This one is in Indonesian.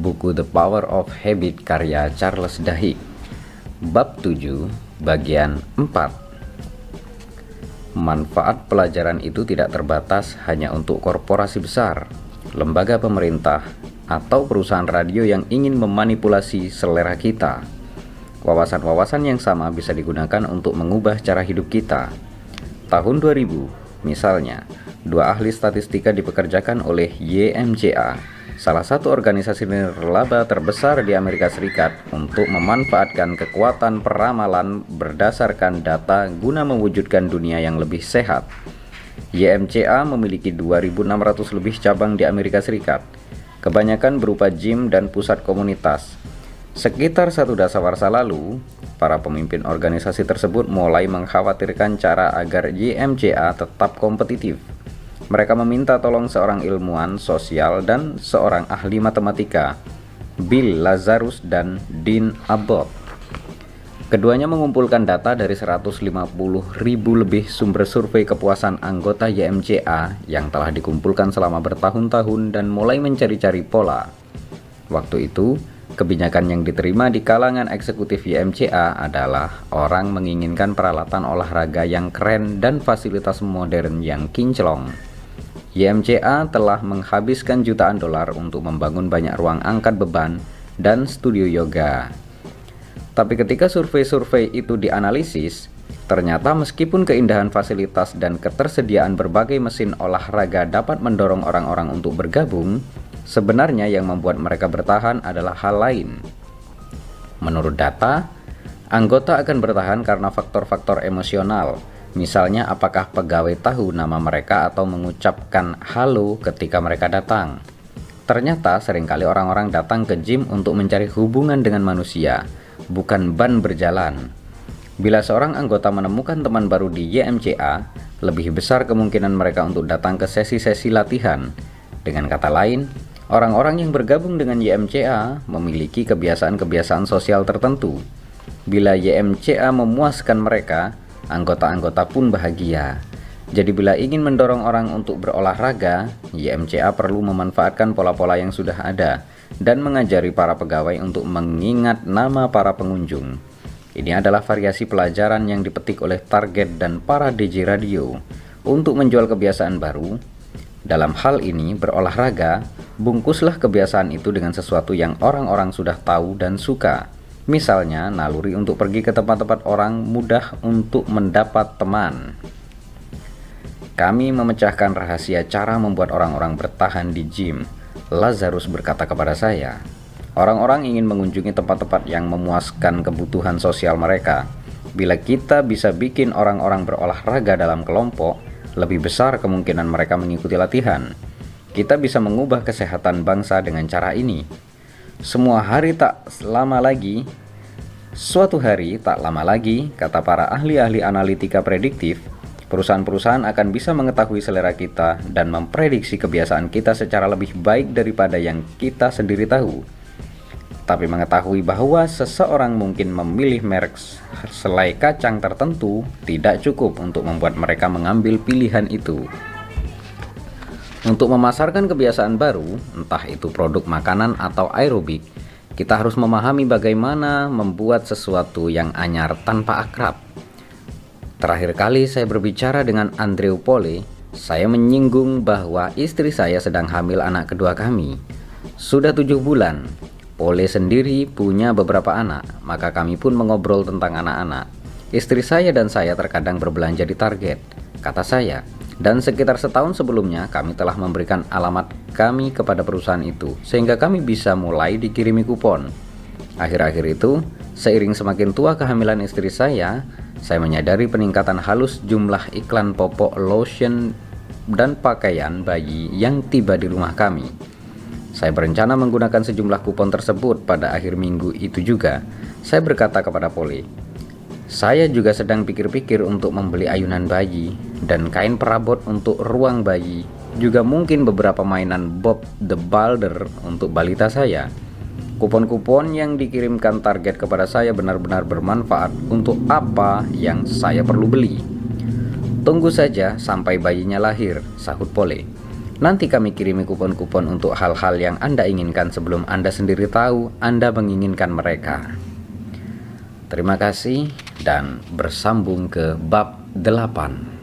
buku The Power of Habit karya Charles Duhigg Bab 7 bagian 4 Manfaat pelajaran itu tidak terbatas hanya untuk korporasi besar, lembaga pemerintah, atau perusahaan radio yang ingin memanipulasi selera kita. Wawasan-wawasan yang sama bisa digunakan untuk mengubah cara hidup kita. Tahun 2000, misalnya, dua ahli statistika dipekerjakan oleh YMCA salah satu organisasi nirlaba terbesar di Amerika Serikat untuk memanfaatkan kekuatan peramalan berdasarkan data guna mewujudkan dunia yang lebih sehat. YMCA memiliki 2.600 lebih cabang di Amerika Serikat, kebanyakan berupa gym dan pusat komunitas. Sekitar satu dasawarsa lalu, para pemimpin organisasi tersebut mulai mengkhawatirkan cara agar YMCA tetap kompetitif mereka meminta tolong seorang ilmuwan sosial dan seorang ahli matematika, Bill Lazarus dan Dean Abbott. Keduanya mengumpulkan data dari 150 ribu lebih sumber survei kepuasan anggota YMCA yang telah dikumpulkan selama bertahun-tahun dan mulai mencari-cari pola. Waktu itu, kebijakan yang diterima di kalangan eksekutif YMCA adalah orang menginginkan peralatan olahraga yang keren dan fasilitas modern yang kinclong. YMCA telah menghabiskan jutaan dolar untuk membangun banyak ruang angkat beban dan studio yoga. Tapi ketika survei-survei itu dianalisis, ternyata meskipun keindahan fasilitas dan ketersediaan berbagai mesin olahraga dapat mendorong orang-orang untuk bergabung, sebenarnya yang membuat mereka bertahan adalah hal lain. Menurut data, anggota akan bertahan karena faktor-faktor emosional, Misalnya apakah pegawai tahu nama mereka atau mengucapkan halo ketika mereka datang. Ternyata sering kali orang-orang datang ke gym untuk mencari hubungan dengan manusia, bukan ban berjalan. Bila seorang anggota menemukan teman baru di YMCA, lebih besar kemungkinan mereka untuk datang ke sesi-sesi latihan. Dengan kata lain, orang-orang yang bergabung dengan YMCA memiliki kebiasaan-kebiasaan sosial tertentu. Bila YMCA memuaskan mereka, anggota-anggota pun bahagia. Jadi bila ingin mendorong orang untuk berolahraga, YMCA perlu memanfaatkan pola-pola yang sudah ada dan mengajari para pegawai untuk mengingat nama para pengunjung. Ini adalah variasi pelajaran yang dipetik oleh target dan para DJ radio untuk menjual kebiasaan baru. Dalam hal ini, berolahraga, bungkuslah kebiasaan itu dengan sesuatu yang orang-orang sudah tahu dan suka Misalnya, naluri untuk pergi ke tempat-tempat orang mudah untuk mendapat teman. Kami memecahkan rahasia cara membuat orang-orang bertahan di gym. Lazarus berkata kepada saya, orang-orang ingin mengunjungi tempat-tempat yang memuaskan kebutuhan sosial mereka. Bila kita bisa bikin orang-orang berolahraga dalam kelompok, lebih besar kemungkinan mereka mengikuti latihan. Kita bisa mengubah kesehatan bangsa dengan cara ini. Semua hari tak lama lagi, suatu hari tak lama lagi, kata para ahli-ahli analitika prediktif, perusahaan-perusahaan akan bisa mengetahui selera kita dan memprediksi kebiasaan kita secara lebih baik daripada yang kita sendiri tahu. Tapi mengetahui bahwa seseorang mungkin memilih merek selai kacang tertentu tidak cukup untuk membuat mereka mengambil pilihan itu. Untuk memasarkan kebiasaan baru, entah itu produk makanan atau aerobik, kita harus memahami bagaimana membuat sesuatu yang anyar tanpa akrab. Terakhir kali saya berbicara dengan Andrew Pole, saya menyinggung bahwa istri saya sedang hamil anak kedua kami. Sudah tujuh bulan, Pole sendiri punya beberapa anak, maka kami pun mengobrol tentang anak-anak. Istri saya dan saya terkadang berbelanja di Target. Kata saya, dan sekitar setahun sebelumnya kami telah memberikan alamat kami kepada perusahaan itu sehingga kami bisa mulai dikirimi kupon. Akhir-akhir itu, seiring semakin tua kehamilan istri saya, saya menyadari peningkatan halus jumlah iklan popok lotion dan pakaian bayi yang tiba di rumah kami. Saya berencana menggunakan sejumlah kupon tersebut pada akhir minggu itu juga. Saya berkata kepada Poli, saya juga sedang pikir-pikir untuk membeli ayunan bayi dan kain perabot untuk ruang bayi. Juga mungkin beberapa mainan Bob the Builder untuk balita saya. Kupon-kupon yang dikirimkan target kepada saya benar-benar bermanfaat untuk apa yang saya perlu beli. Tunggu saja sampai bayinya lahir, sahut Pole. Nanti kami kirimi kupon-kupon untuk hal-hal yang Anda inginkan sebelum Anda sendiri tahu Anda menginginkan mereka. Terima kasih dan bersambung ke bab 8.